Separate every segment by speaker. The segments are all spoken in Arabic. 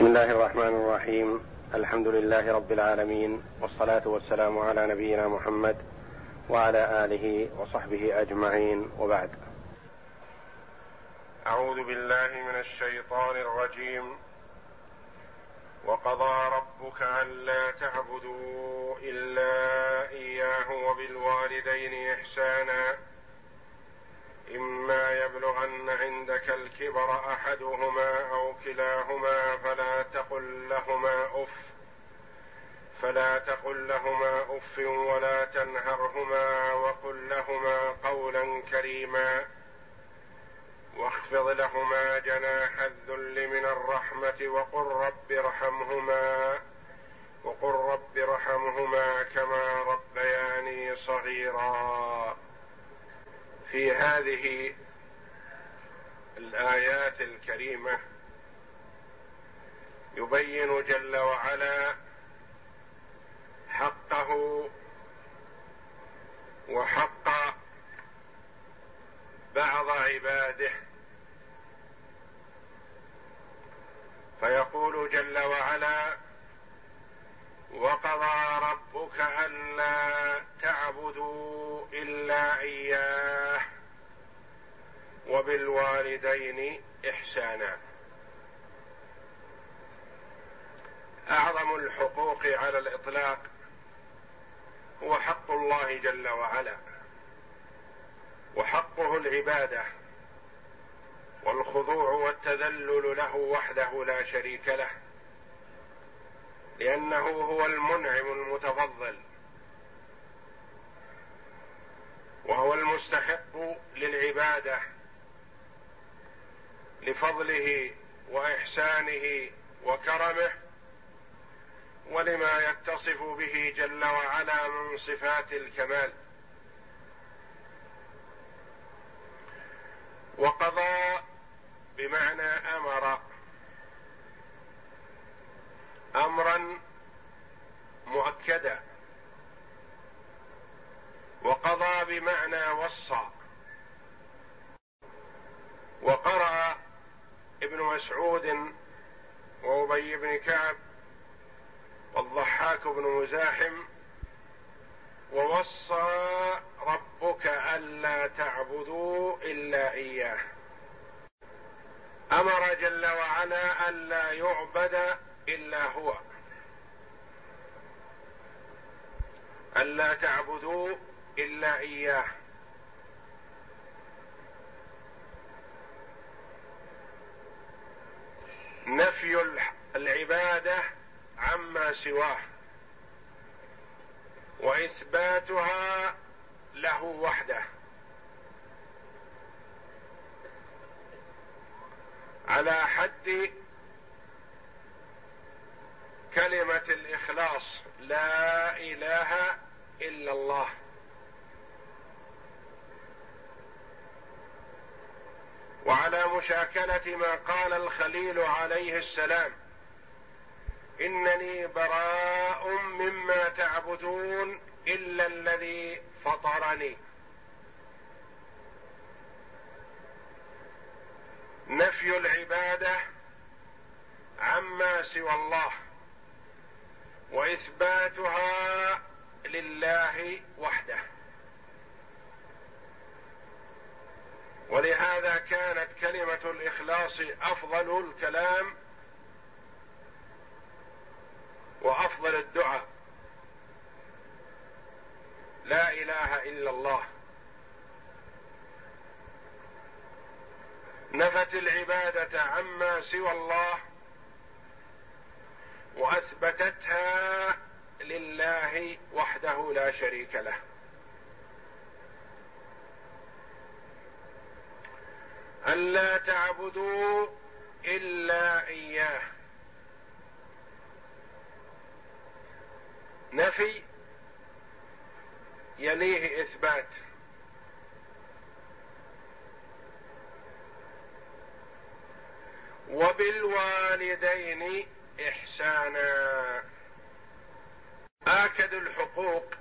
Speaker 1: بسم الله الرحمن الرحيم. الحمد لله رب العالمين والصلاة والسلام على نبينا محمد وعلى آله وصحبه أجمعين. وبعد.
Speaker 2: أعوذ بالله من الشيطان الرجيم. وقضى ربك ألا تعبدوا إلا إياه وبالوالدين إحسانا. إما يبلغن عندك الكبر أحدهما أو كلاهما فلا تقل لهما أف فلا تقل لهما أف ولا تنهرهما وقل لهما قولا كريما واخفض لهما جناح الذل من الرحمة وقل رب ارحمهما وقل رب ارحمهما كما ربياني صغيرا. في هذه الآيات الكريمة يبين جل وعلا حقه وحق بعض عباده. فيقول جل وعلا وقضى ربك ألا تعبدوا إلا إياه. وبالوالدين إحسانا. أعظم الحقوق على الإطلاق هو حق الله جل وعلا وحقه العبادة والخضوع والتذلل له وحده لا شريك له لأنه هو المنعم المتفضل وهو المستحق للعبادة لفضله وإحسانه وكرمه ولما يتصف به جل وعلا من صفات الكمال. وقضى بمعنى أمر امرا مؤكدا وقضى بمعنى وصى وقرأ ابن مسعود وأبي بن كعب والضحاك بن مزاحم ووصى ربك ألا تعبدوا إلا إياه. أمر جل وعلا ألا يعبد إلا هو. ألا تعبدوا إلا إياه. نفي العبادة عما سواه. وإثباتها له وحده. على حد كلمة الإخلاص لا إله إلا الله. وعلى مشاكلة ما قال الخليل عليه السلام. إنني براء مما تعبدون إلا الذي فطرني. نفي العبادة عما سوى الله وإثباتها لله وحده. ولهذا كانت كلمة الإخلاص أفضل الكلام وأفضل الدعاء. لا إله إلا الله. نفت العبادة عما سوى الله وأثبتتها لله وحده لا شريك له. الا تعبدوا إلا إياه. نفي يليه إثبات. وبالوالدين إحسانا. آكد الحقوق.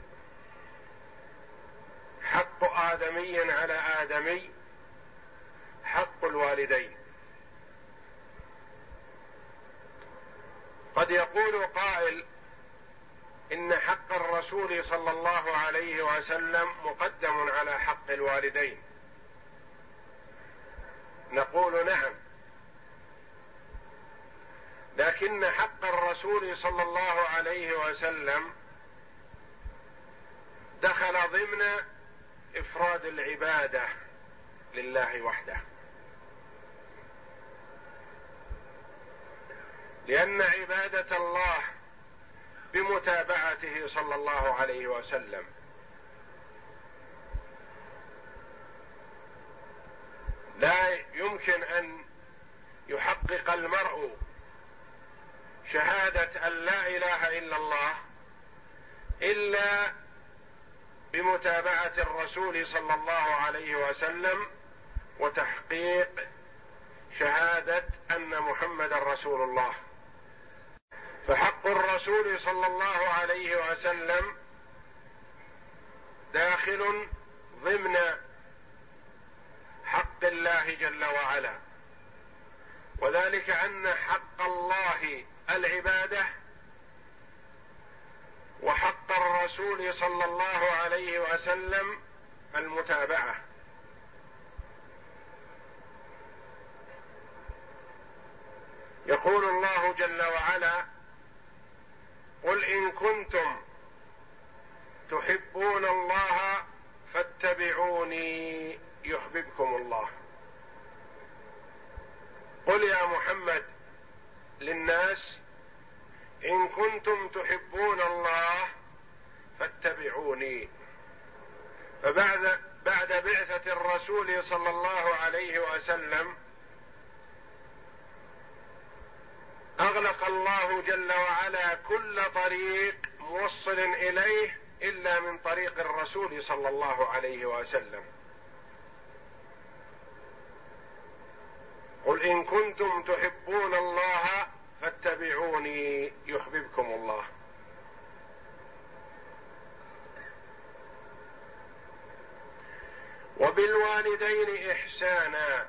Speaker 2: حق آدمي على آدمي. حق الوالدين. قد يقول قائل إن حق الرسول صلى الله عليه وسلم مقدم على حق الوالدين. نقول نعم. لكن حق الرسول صلى الله عليه وسلم دخل ضمن إفراد العبادة لله وحده. لأن عبادة الله بمتابعته صلى الله عليه وسلم. لا يمكن أن يحقق المرء شهادة أن لا إله إلا الله إلا بمتابعة الرسول صلى الله عليه وسلم وتحقيق شهادة أن محمدا رسول الله. فحق الرسول صلى الله عليه وسلم داخل ضمن حق الله جل وعلا. وذلك أن حق الله العبادة وحق الرسول صلى الله عليه وسلم المتابعة. يقول الله جل وعلا قل إن كنتم تحبون الله فاتبعوني يحببكم الله. قل يا محمد للناس إن كنتم تحبون الله فاتبعوني. فبعد بعد بعثة الرسول صلى الله عليه وسلم أغلق الله جل وعلا كل طريق موصل إليه إلا من طريق الرسول صلى الله عليه وسلم. قل إن كنتم تحبون الله فاتبعوني يحببكم الله. وبالوالدين إحسانا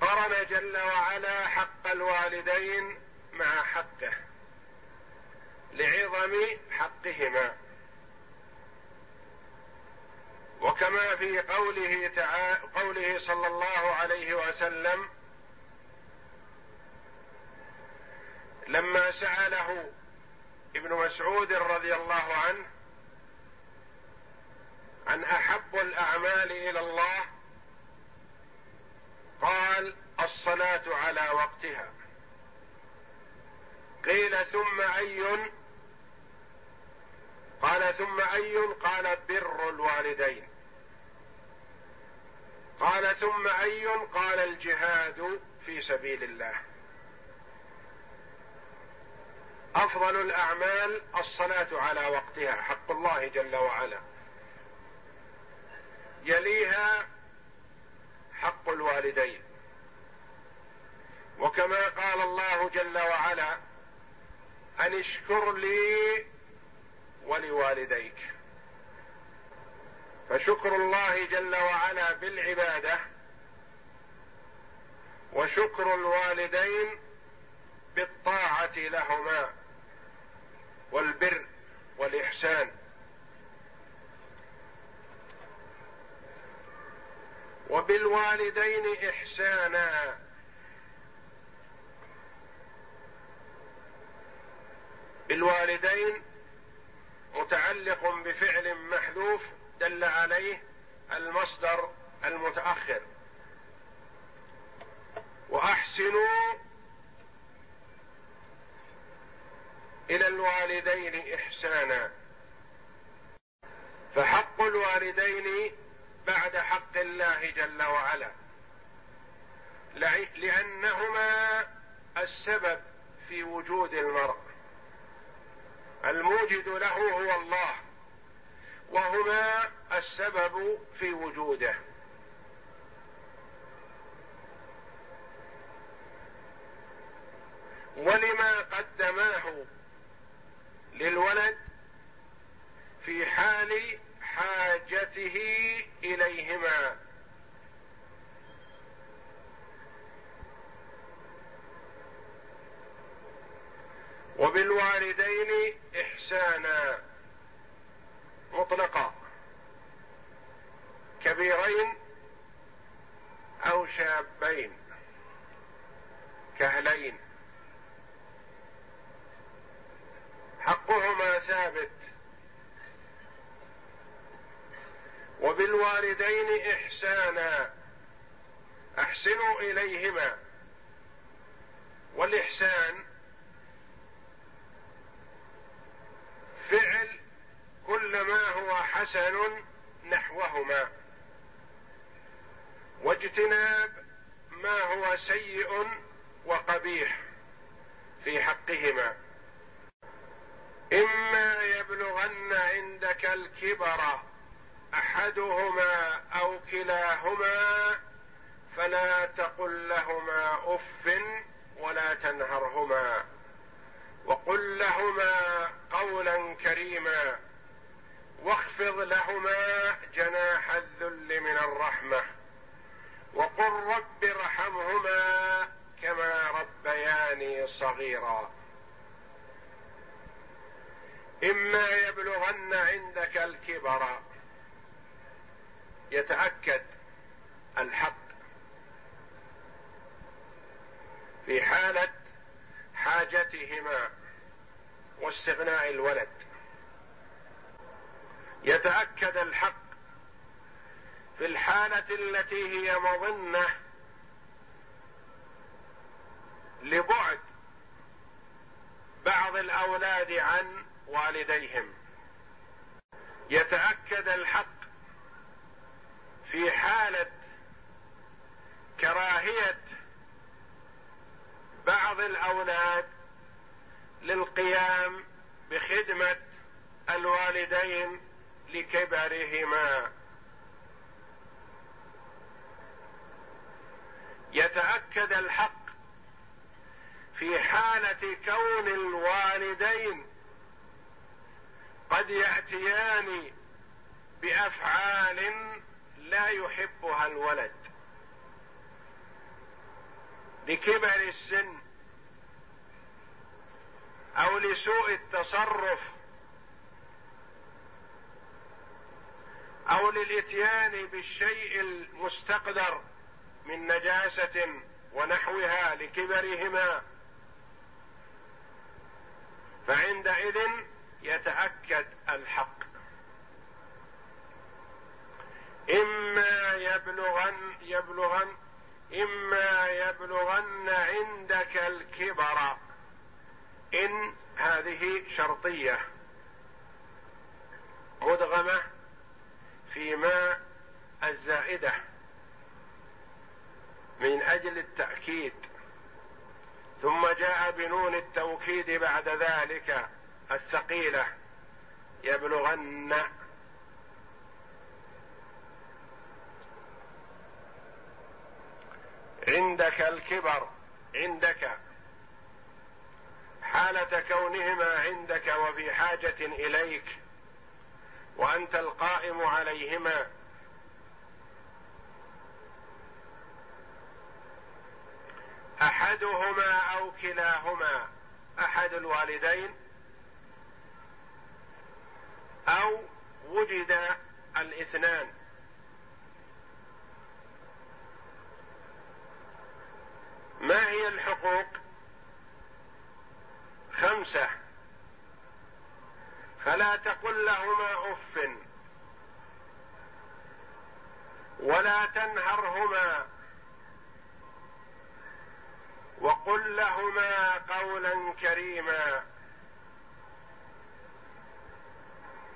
Speaker 2: قرن جل وعلا حق الوالدين مع حقه لعظم حقهما. وكما في قوله تعالى قوله صلى الله عليه وسلم لما سأله ابن مسعود رضي الله عنه عن أحب الأعمال إلى الله قال الصلاة على وقتها. قيل ثم أي؟ قال ثم أي؟ قال بر الوالدين. قال ثم أي؟ قال الجهاد في سبيل الله. أفضل الأعمال الصلاة على وقتها حق الله جل وعلا. يليها حق الوالدين. وكما قال الله جل وعلا أن اشكر لي ولوالديك. فشكر الله جل وعلا بالعبادة وشكر الوالدين بالطاعة لهما والبر والإحسان. وبالوالدين إحسانا. بالوالدين متعلق بفعل محذوف دل عليه المصدر المتأخر. وأحسنوا إلى الوالدين إحسانا. فحق الوالدين بعد حق الله جل وعلا. لأنهما السبب في وجود المرء. الموجد له هو الله وهما السبب في وجوده. ولما قدماه للولد في حال حاجته إليهما. وبالوالدين إحسانا. مطلقا. كبيرين أو شابين. كهلين. حقهما ثابت. وبالوالدين إحسانا. أحسنوا إليهما. والإحسان فعل كل ما هو حسن نحوهما. واجتناب ما هو سيء وقبيح في حقهما. إما يبلغن عندك الكبر أحدهما أو كلاهما فلا تقل لهما أف ولا تنهرهما وقل لهما قولا كريما واخفض لهما جناح الذل من الرحمة وقل رب ارحمهما كما ربياني صغيرا إما يبلغن عندك الكبر يتأكد الحق في حالة حاجتهما واستغناء الولد. يتأكد الحق في الحالة التي هي مظنه لبعد بعض الأولاد عن والديهم. يتأكد الحق في حالة كراهية بعض الأولاد للقيام بخدمة الوالدين لكبرهما. يتأكد الحق في حالة كون الوالدين قد يأتيان بأفعال لا يحبها الولد. لكبر السن أو لسوء التصرف أو للإتيان بالشيء المستقدر من نجاسة ونحوها لكبرهما. فعندئذ يتأكد الحق. إما يبلغن يبلغن إما يبلغن عندك الكبر. إن هذه شرطية. مدغمة في ما الزائدة. من أجل التأكيد. ثم جاء بنون التوكيد بعد ذلك الثقيلة. يبلغن عندك الكبر عندك حالة كونهما عندك وفي حاجة إليك وأنت القائم عليهما. أحدهما أو كلاهما أحد الوالدين أو وجد الاثنان. ما هي الحقوق؟ خمسة. فلا تقل لهما أف. ولا تنهرهما. وقل لهما قولا كريما.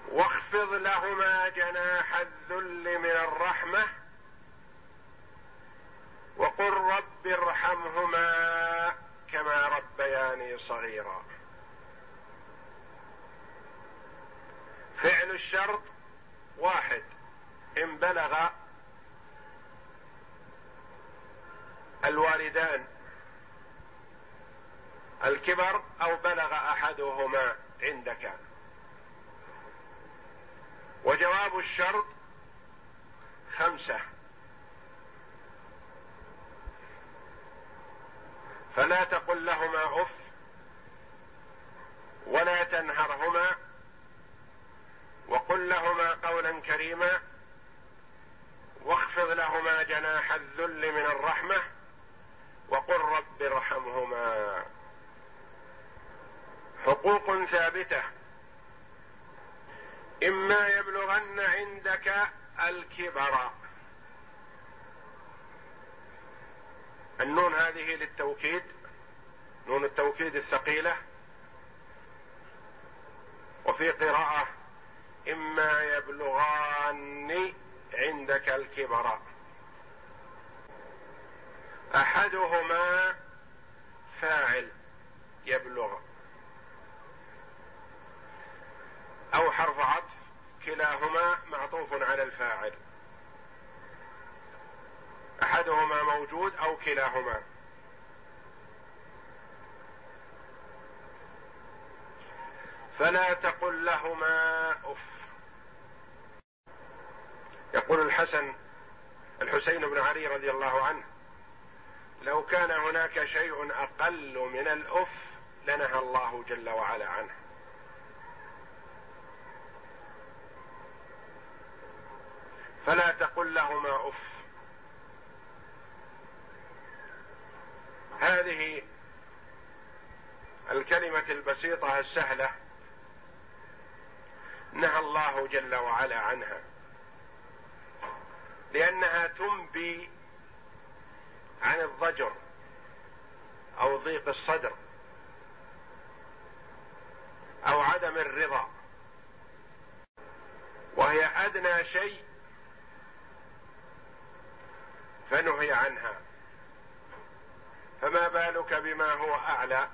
Speaker 2: واخفض لهما جناح الذل من الرحمة. وقل رب ارحمهما كما ربياني صغيرا. فعل الشرط واحد. إن بلغ الوالدان الكبر أو بلغ أحدهما عندك. وجواب الشرط خمسة. فلا تقل لهما أف ولا تنهرهما وقل لهما قولا كريما واخفض لهما جناح الذل من الرحمة وقل رب ارحمهما. حقوق ثابتة. إما يبلغن عندك الكبر. النون هذه للتوكيد نون التوكيد الثقيلة. وفي قراءة إما يبلغان عندك الكبر. أحدهما فاعل يبلغ. أو حرف عطف كلاهما معطوف على الفاعل. أحدهما موجود أو كلاهما. فلا تقل لهما أف. يقول الحسن الحسين بن علي رضي الله عنه لو كان هناك شيء أقل من الأف لنهى الله جل وعلا عنه. فلا تقل لهما أف. هذه الكلمة البسيطة السهلة نهى الله جل وعلا عنها. لأنها تنبي عن الضجر أو ضيق الصدر أو عدم الرضا. وهي أدنى شيء فنهي عنها. فما بالك بما هو أعلى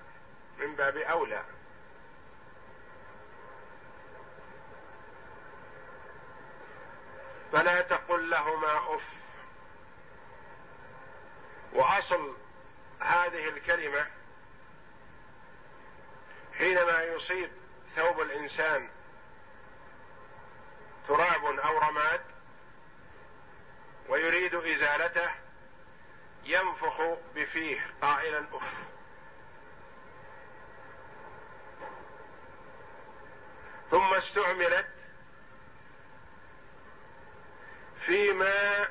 Speaker 2: من باب أولى؟ فلا تقل لهما أف. وأصل هذه الكلمة حينما يصيب ثوب الإنسان تراب أو رماد ويريد إزالته ينفخ بفيه قائلا اف ثم استعملت فيما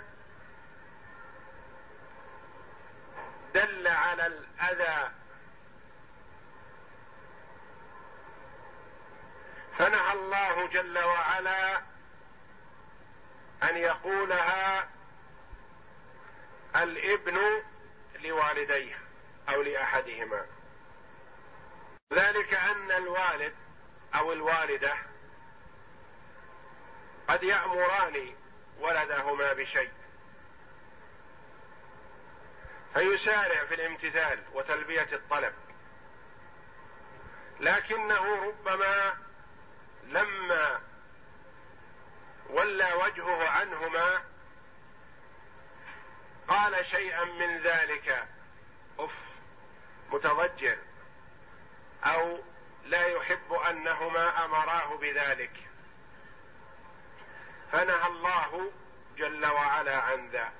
Speaker 2: دل على الأذى. فنهى الله جل وعلا أن يقولها الابن لوالديه أو لأحدهما. ذلك أن الوالد أو الوالدة قد يأمران ولدهما بشيء. فيسارع في الامتثال وتلبية الطلب. لكنه ربما لما ولى وجهه عنهما قال شيئا من ذلك. أف متضجر. أو لا يحب أنهما أمراه بذلك. فنهى الله جل وعلا عن ذا.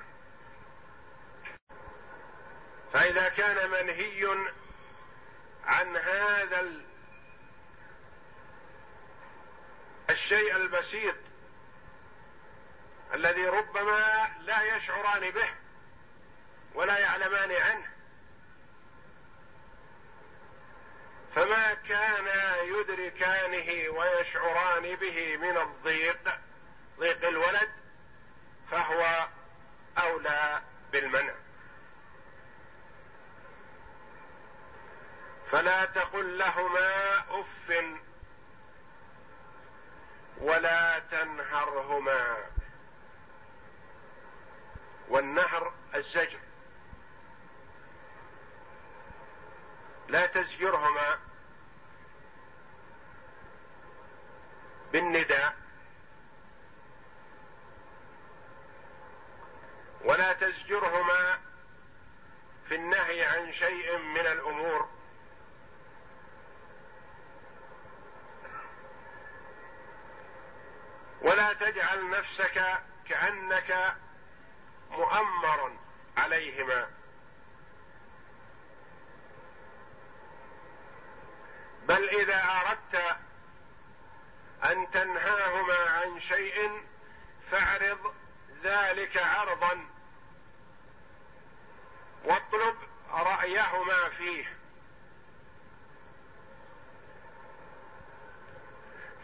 Speaker 2: فإذا كان منهي عن هذا الشيء البسيط الذي ربما لا يشعران به. ولا يعلمان عنه. فما كان يدركانه ويشعران به من الضيق ضيق الولد فهو أولى بالمنع. فلا تقل لهما أف ولا تنهرهما. والنهر الزجر. لا تزجرهما بالنداء ولا تزجرهما في النهي عن شيء من الأمور. ولا تجعل نفسك كأنك مؤمر عليهما. بل إذا أردت أن تنهاهما عن شيء فاعرض ذلك عرضا واطلب رأيهما فيه.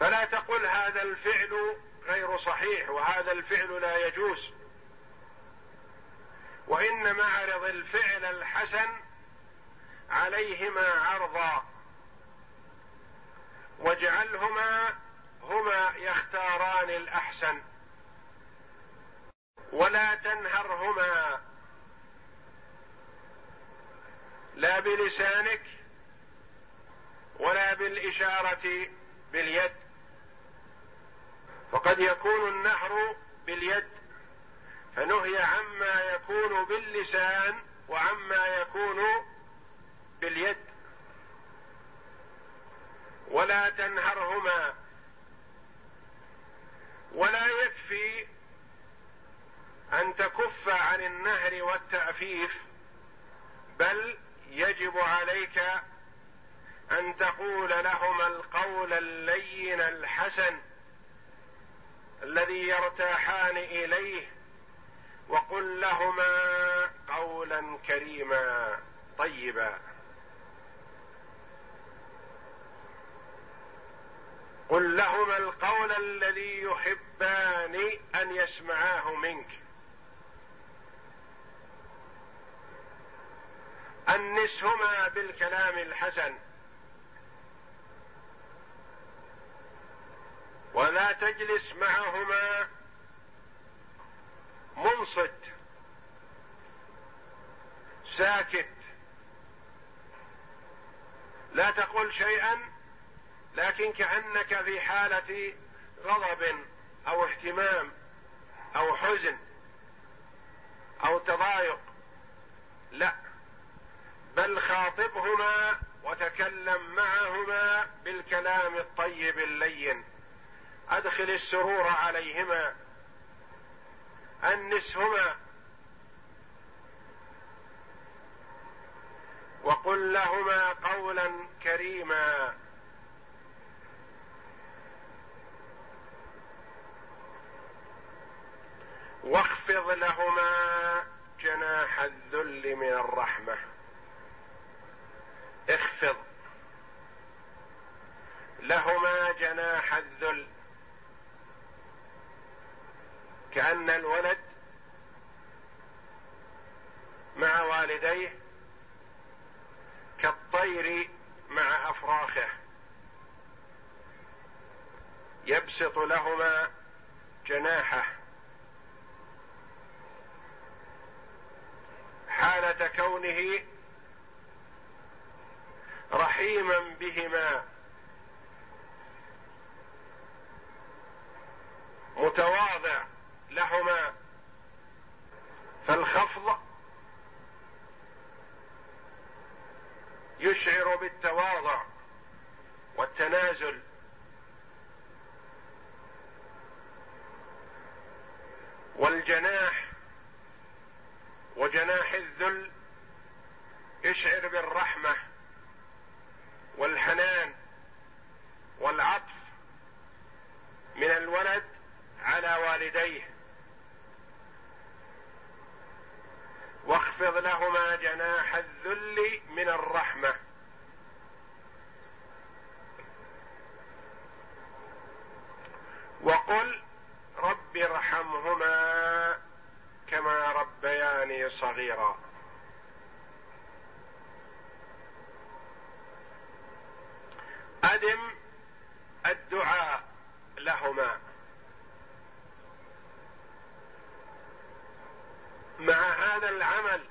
Speaker 2: فلا تقل هذا الفعل غير صحيح وهذا الفعل لا يجوز. وإنما اعرض الفعل الحسن عليهما عرضا. واجعلهما هما يختاران الأحسن. ولا تنهرهما. لا بلسانك ولا بالإشارة باليد. فقد يكون النهر باليد فنهي عما يكون باللسان وعما يكون باليد. ولا تنهرهما. ولا يكفي أن تكف عن النهر والتعفيف بل يجب عليك أن تقول لهما القول اللين الحسن الذي يرتاحان إليه وقل لهما قولا كريما طيبا. قل لهما القول الذي يحبان أن يسمعاه منك. انسهما بالكلام الحسن. ولا تجلس معهما منصت. ساكت. لا تقل شيئا لكن كأنك في حالة غضب أو اهتمام أو حزن أو تضايق. لا بل خاطبهما وتكلم معهما بالكلام الطيب اللين. أدخل السرور عليهما أنسهما. وقل لهما قولا كريما. واخفض لهما جناح الذل من الرحمة. اخفض. لهما جناح الذل. كأن الولد مع والديه كالطير مع أفراخه. يبسط لهما جناحه. حالة كونه رحيما بهما متواضع لهما. فالخفض يشعر بالتواضع والتنازل. والجناح وجناح الذل يشعر بالرحمة والحنان والعطف من الولد على والديه. واخفض لهما جناح الذل من الرحمة. وقل رب ارحمهما. كما ربياني صغيرا. أدم الدعاء لهما. مع هذا العمل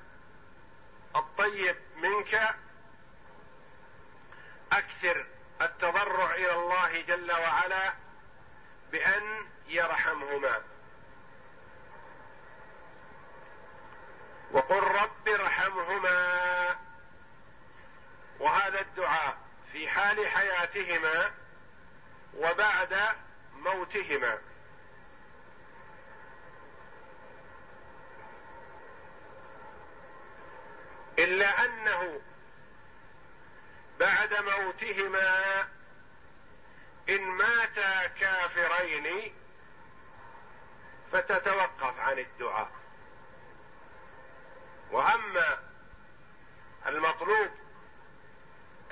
Speaker 2: الطيب منك أكثر التضرع إلى الله جل وعلا بأن يرحمهما. وقل رب ارحمهما. وهذا الدعاء في حال حياتهما وبعد موتهما. إلا أنه بعد موتهما إن ماتا كافرين فتتوقف عن الدعاء. واما المطلوب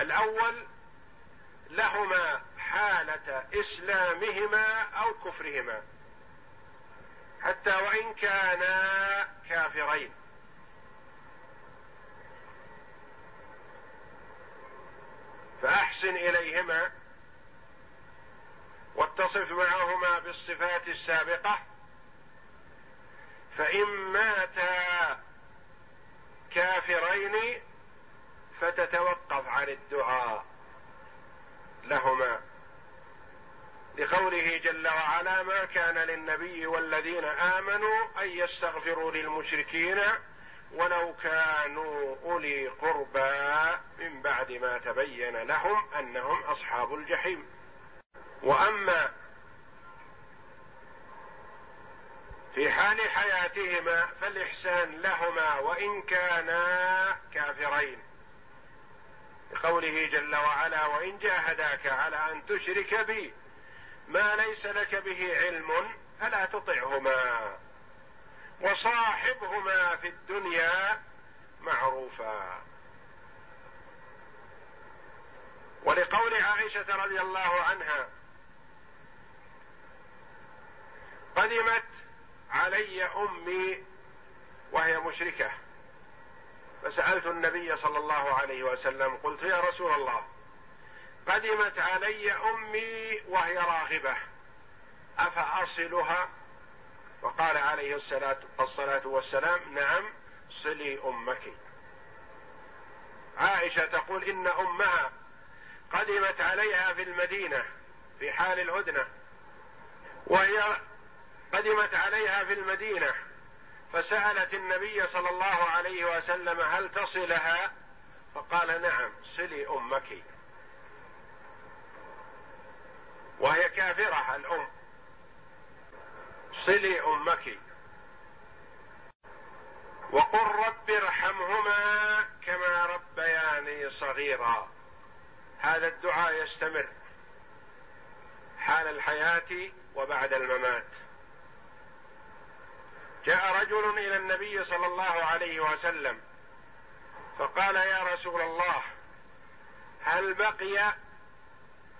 Speaker 2: الأول لهما حالة إسلامهما أو كفرهما. حتى وإن كانا كافرين. فأحسن إليهما واتصف معهما بالصفات السابقة. فإن ماتا كافرين فتتوقف عن الدعاء لهما. لقوله جل وعلا ما كان للنبي والذين آمنوا أن يستغفروا للمشركين ولو كانوا أولي قربى من بعد ما تبين لهم أنهم أصحاب الجحيم. وأما في حال حياتهما فالإحسان لهما وإن كانا كافرين. لقوله جل وعلا وإن جاهداك على أن تشرك بي ما ليس لك به علم فلا تطعهما وصاحبهما في الدنيا معروفا. ولقول عائشة رضي الله عنها قدمت علي أمي وهي مشركة. فسألت النبي صلى الله عليه وسلم قلت يا رسول الله قدمت علي أمي وهي راغبة أفأصلها؟ وقال عليه الصلاه الصلاة والسلام نعم صلي أمك. عائشة تقول إن أمها قدمت عليها في المدينة في حال الهدنه وهي قدمت عليها في المدينة فسألت النبي صلى الله عليه وسلم هل تصلها؟ فقال نعم صلي أمك. وهي كافرة الأم. صلي أمك. وقل رب ارحمهما كما ربياني صغيرا. هذا الدعاء يستمر حال الحياة وبعد الممات. جاء رجل إلى النبي صلى الله عليه وسلم فقال يا رسول الله هل بقي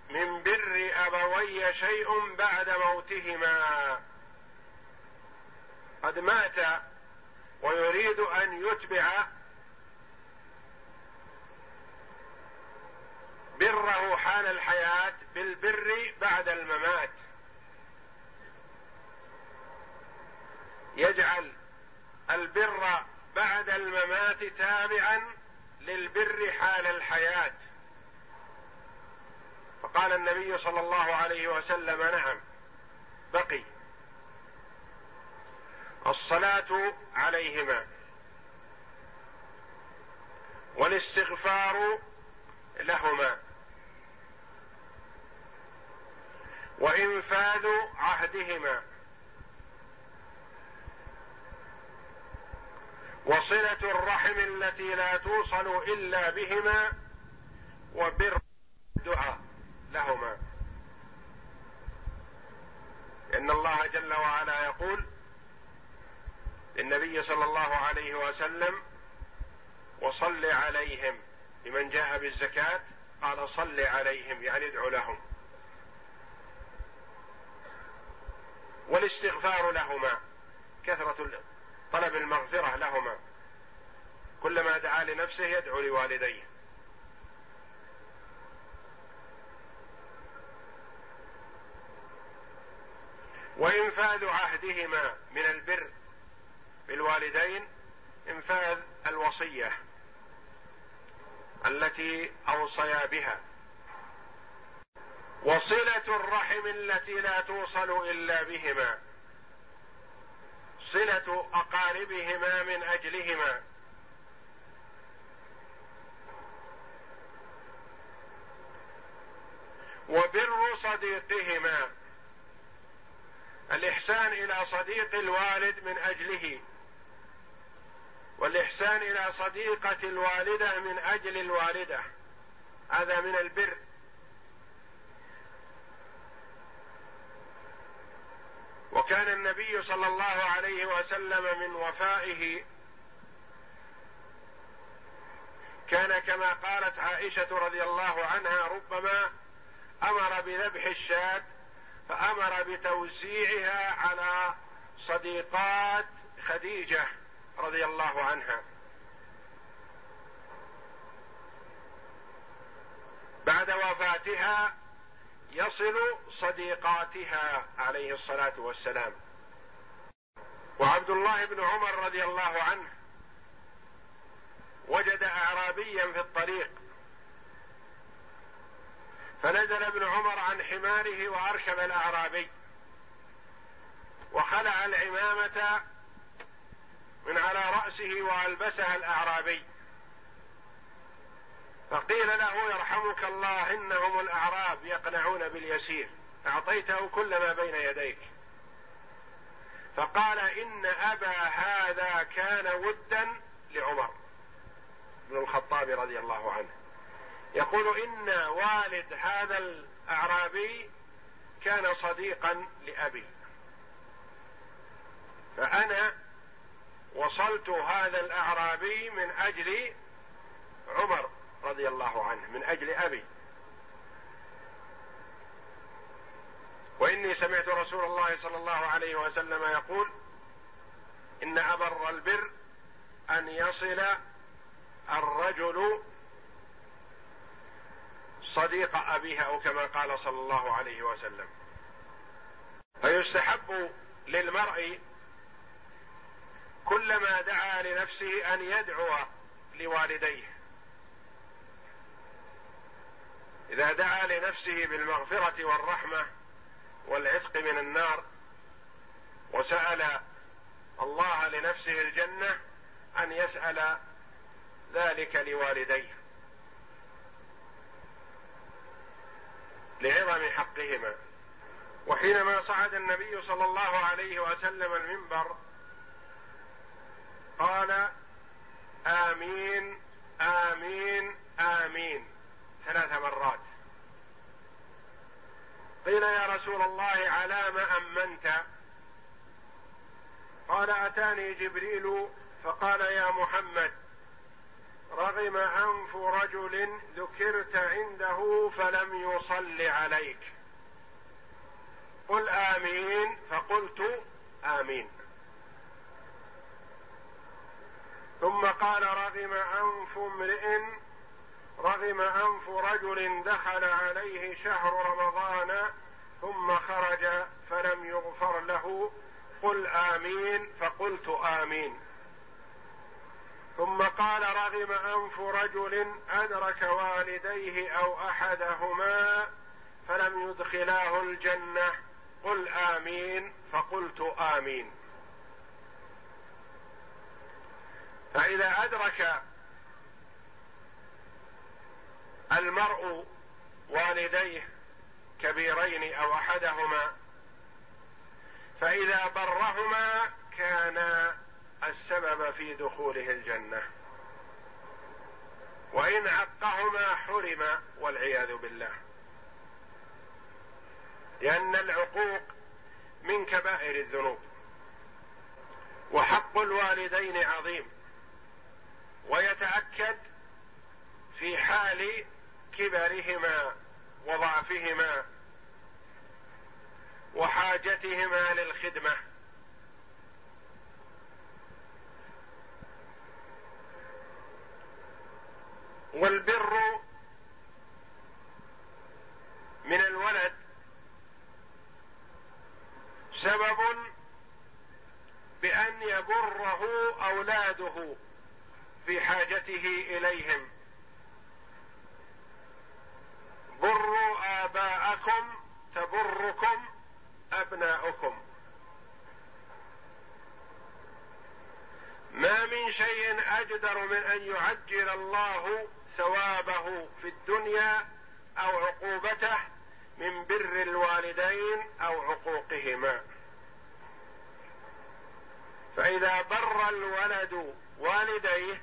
Speaker 2: من بر أبوي شيء بعد موتهما؟ قد مات ويريد أن يتبع بره حال الحياة بالبر بعد الممات. يجعل البر بعد الممات تابعا للبر حال الحياة. فقال النبي صلى الله عليه وسلم نعم بقي. الصلاة عليهما. والاستغفار لهما. وإنفاذ عهدهما. وصلة الرحم التي لا توصل إلا بهما وبر الدعاء لهما. لأن الله جل وعلا يقول للنبي صلى الله عليه وسلم وصل عليهم. لمن جاء بالزكاة قال صل عليهم يعني ادعو لهم. والاستغفار لهما. كثرة طلب المغفرة لهما. كلما دعا لنفسه يدعو لوالديه. وإنفاذ عهدهما من البر بالوالدين إنفاذ الوصية التي أوصيا بها. وصلة الرحم التي لا توصل إلا بهما. صله اقاربهما من اجلهما. وبر صديقهما. الإحسان إلى صديق الوالد من أجله. والإحسان إلى صديقة الوالدة من أجل الوالدة. هذا من البر. وكان النبي صلى الله عليه وسلم من وفائه كان كما قالت عائشة رضي الله عنها ربما أمر بذبح الشاة فأمر بتوزيعها على صديقات خديجة رضي الله عنها. بعد وفاتها يصل صديقاتها عليه الصلاة والسلام. وعبد الله بن عمر رضي الله عنه وجد اعرابيا في الطريق. فنزل ابن عمر عن حماره وأركب الأعرابي. وخلع العمامة من على رأسه وألبسها الأعرابي. فقيل له يرحمك الله إنهم الأعراب يقنعون باليسير. أعطيته كل ما بين يديك. فقال إن أبا هذا كان ودا لعمر بن الخطاب رضي الله عنه. يقول إن والد هذا الأعرابي كان صديقا لأبي. فأنا وصلت هذا الأعرابي من أجل عمر. رضي الله عنه من أجل أبي. وإني سمعت رسول الله صلى الله عليه وسلم يقول إن أبر البر أن يصل الرجل صديق ابيه أو كما قال صلى الله عليه وسلم. فيستحب للمرء كلما دعا لنفسه أن يدعو لوالديه. إذا دعا لنفسه بالمغفرة والرحمة والعتق من النار وسأل الله لنفسه الجنة أن يسأل ذلك لوالديه لعظم حقهما. وحينما صعد النبي صلى الله عليه وسلم المنبر قال آمين آمين آمين. ثلاث مرات. قيل يا رسول الله على ما أمنت؟ قال أتاني جبريل فقال يا محمد رغم أنف رجل ذكرت عنده فلم يصل عليك. قل آمين. فقلت آمين. ثم قال رغم أنف امرئ رغم أنف رجل دخل عليه شهر رمضان ثم خرج فلم يغفر له قل آمين فقلت آمين. ثم قال رغم أنف رجل أدرك والديه أو أحدهما فلم يدخلاه الجنة قل آمين فقلت آمين. فإذا أدرك المرء والديه كبيرين أو أحدهما فإذا برهما كان السبب في دخوله الجنة. وإن عقهما حرم والعياذ بالله. لأن العقوق من كبائر الذنوب. وحق الوالدين عظيم. ويتأكد في حال كبرهما وضعفهما وحاجتهما للخدمة. والبر من الولد سبب بأن يبره أولاده في حاجته إليهم. بروا آباءكم تبركم أبناؤكم. ما من شيء أجدر من أن يعجل الله ثوابه في الدنيا أو عقوبته من بر الوالدين أو عقوقهما. فإذا بر الولد والديه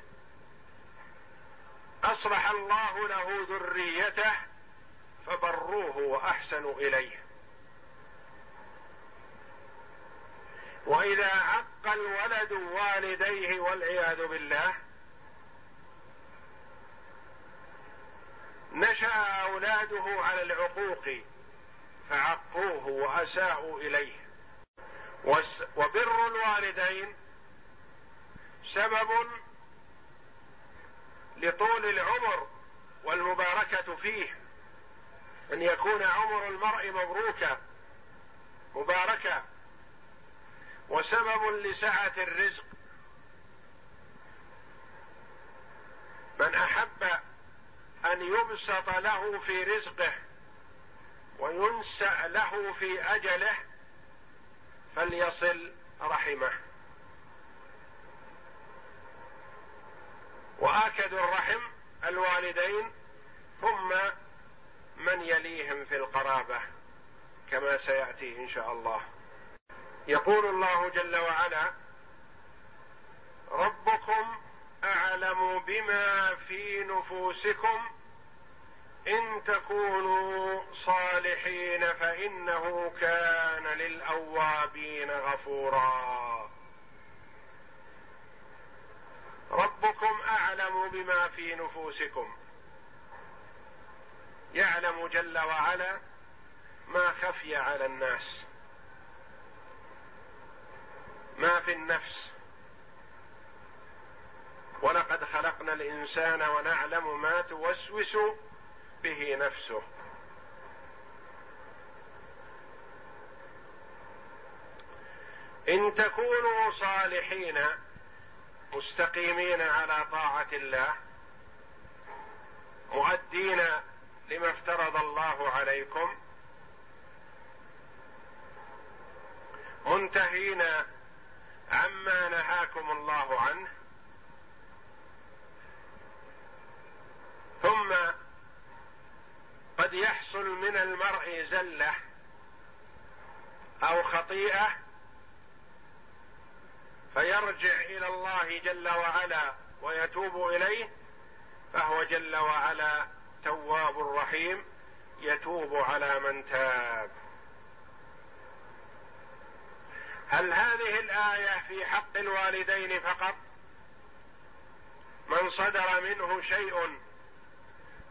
Speaker 2: أصلح الله له ذريته فبروه واحسنوا إليه. وإذا عق الولد والديه والعياذ بالله نشأ أولاده على العقوق فعقوه وأساءوا إليه. وبر الوالدين سبب لطول العمر والمباركة فيه. أن يكون عمر المرء مبروكا مباركا وسبب لسعة الرزق. من أحب أن يبسط له في رزقه وينسأ له في أجله فليصل رحمه. وآكد الرحم الوالدين ثم من يليهم في القرابة كما سيأتي إن شاء الله. يقول الله جل وعلا ربكم أعلم بما في نفوسكم إن تكونوا صالحين فإنه كان للأوابين غفورا. ربكم أعلم بما في نفوسكم. يعلم جل وعلا ما خفي على الناس ما في النفس. ولقد خلقنا الإنسان ونعلم ما توسوس به نفسه. إن تكونوا صالحين مستقيمين على طاعة الله مؤدين لما افترض الله عليكم منتهين عما نهاكم الله عنه ثم قد يحصل من المرء زلة أو خطيئة فيرجع إلى الله جل وعلا ويتوب إليه فهو جل وعلا تواب رحيم يتوب على من تاب. هل هذه الآية في حق الوالدين فقط؟ من صدر منه شيء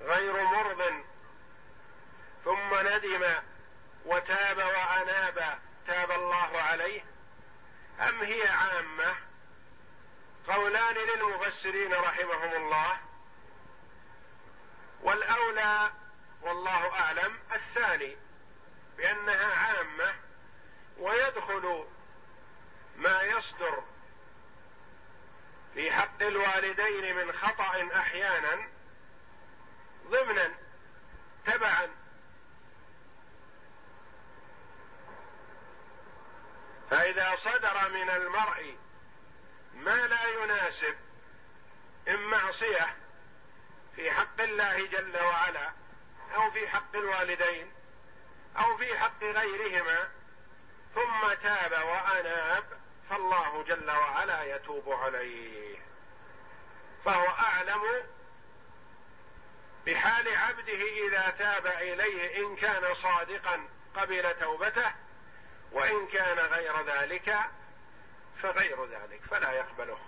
Speaker 2: غير مرض ثم ندم وتاب وأناب تاب الله عليه؟ أم هي عامة؟ قولان للمفسرين رحمهم الله. والأولى والله أعلم الثاني بأنها عامة ويدخل ما يصدر في حق الوالدين من خطأ أحيانا ضمنا تبعا. فإذا صدر من المرء ما لا يناسب إن معصية في حق الله جل وعلا أو في حق الوالدين أو في حق غيرهما ثم تاب وأناب فالله جل وعلا يتوب عليه. فهو أعلم بحال عبده إذا تاب إليه إن كان صادقا قبل توبته وإن كان غير ذلك فغير ذلك فلا يقبله.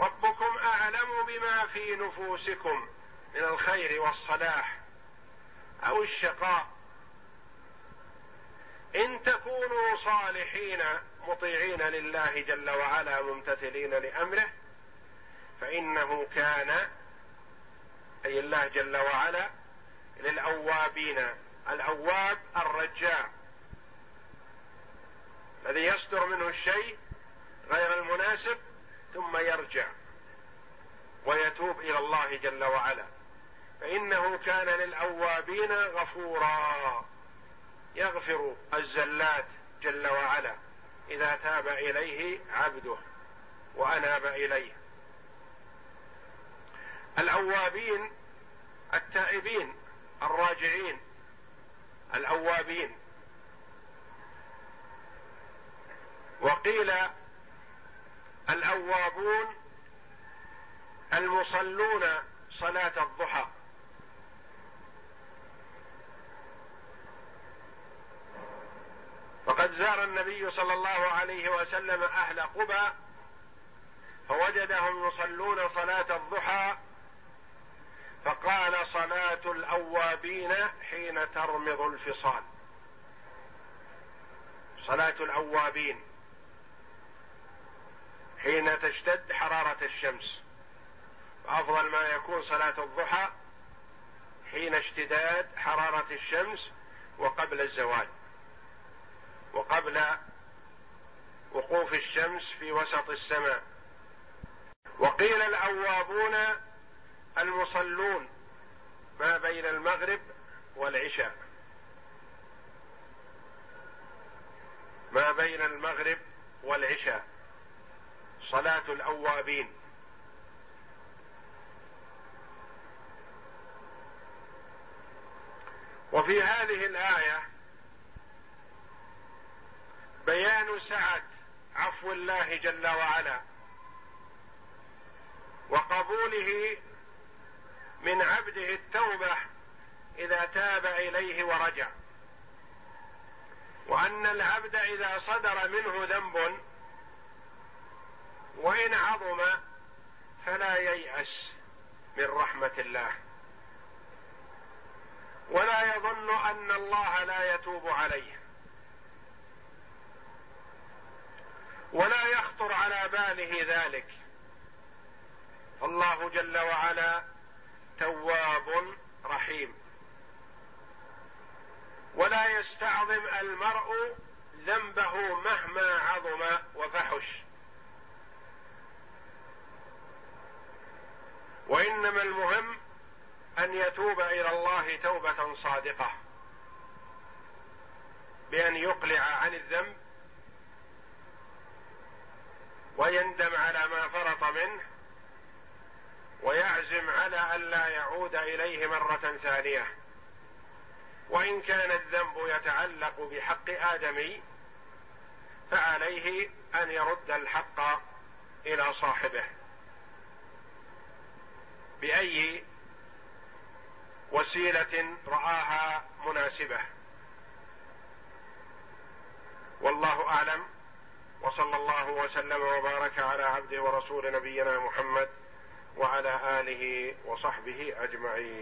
Speaker 2: ربكم أعلم بما في نفوسكم من الخير والصلاح أو الشقاء. إن تكونوا صالحين مطيعين لله جل وعلا ممتثلين لأمره فإنه كان أي الله جل وعلا للأوابين الأواب الرجاء الذي يصدر منه الشيء غير المناسب ثم يرجع ويتوب إلى الله جل وعلا. فإنه كان للأوابين غفورا. يغفر الزلات جل وعلا. إذا تاب إليه عبده وأناب إليه. الأوابين التائبين الراجعين. الأوابين. وقيل الأوابون المصلون صلاة الضحى. وقد زار النبي صلى الله عليه وسلم أهل قبى فوجدهم يصلون صلاة الضحى فقال صلاة الأوابين حين ترمض الفصال. صلاة الأوابين. حين تشتد حرارة الشمس. وافضل ما يكون صلاة الضحى حين اشتداد حرارة الشمس وقبل الزوال. وقبل وقوف الشمس في وسط السماء. وقيل الأوابون المصلون ما بين المغرب والعشاء. ما بين المغرب والعشاء. صلاة الأوابين. وفي هذه الآية بيان سعة عفو الله جل وعلا وقبوله من عبده التوبة إذا تاب إليه ورجع. وأن العبد إذا صدر منه ذنب وإن عظم فلا ييأس من رحمة الله. ولا يظن أن الله لا يتوب عليه. ولا يخطر على باله ذلك. الله جل وعلا تواب رحيم. ولا يستعظم المرء ذنبه مهما عظم وفحش. وإنما المهم أن يتوب إلى الله توبة صادقة. بأن يقلع عن الذنب ويندم على ما فرط منه ويعزم على الا يعود إليه مرة ثانية. وإن كان الذنب يتعلق بحق آدمي فعليه أن يرد الحق إلى صاحبه. بأي وسيلة رآها مناسبة. والله أعلم. وصلى الله وسلم وبارك على عبده ورسول نبينا محمد وعلى آله وصحبه أجمعين.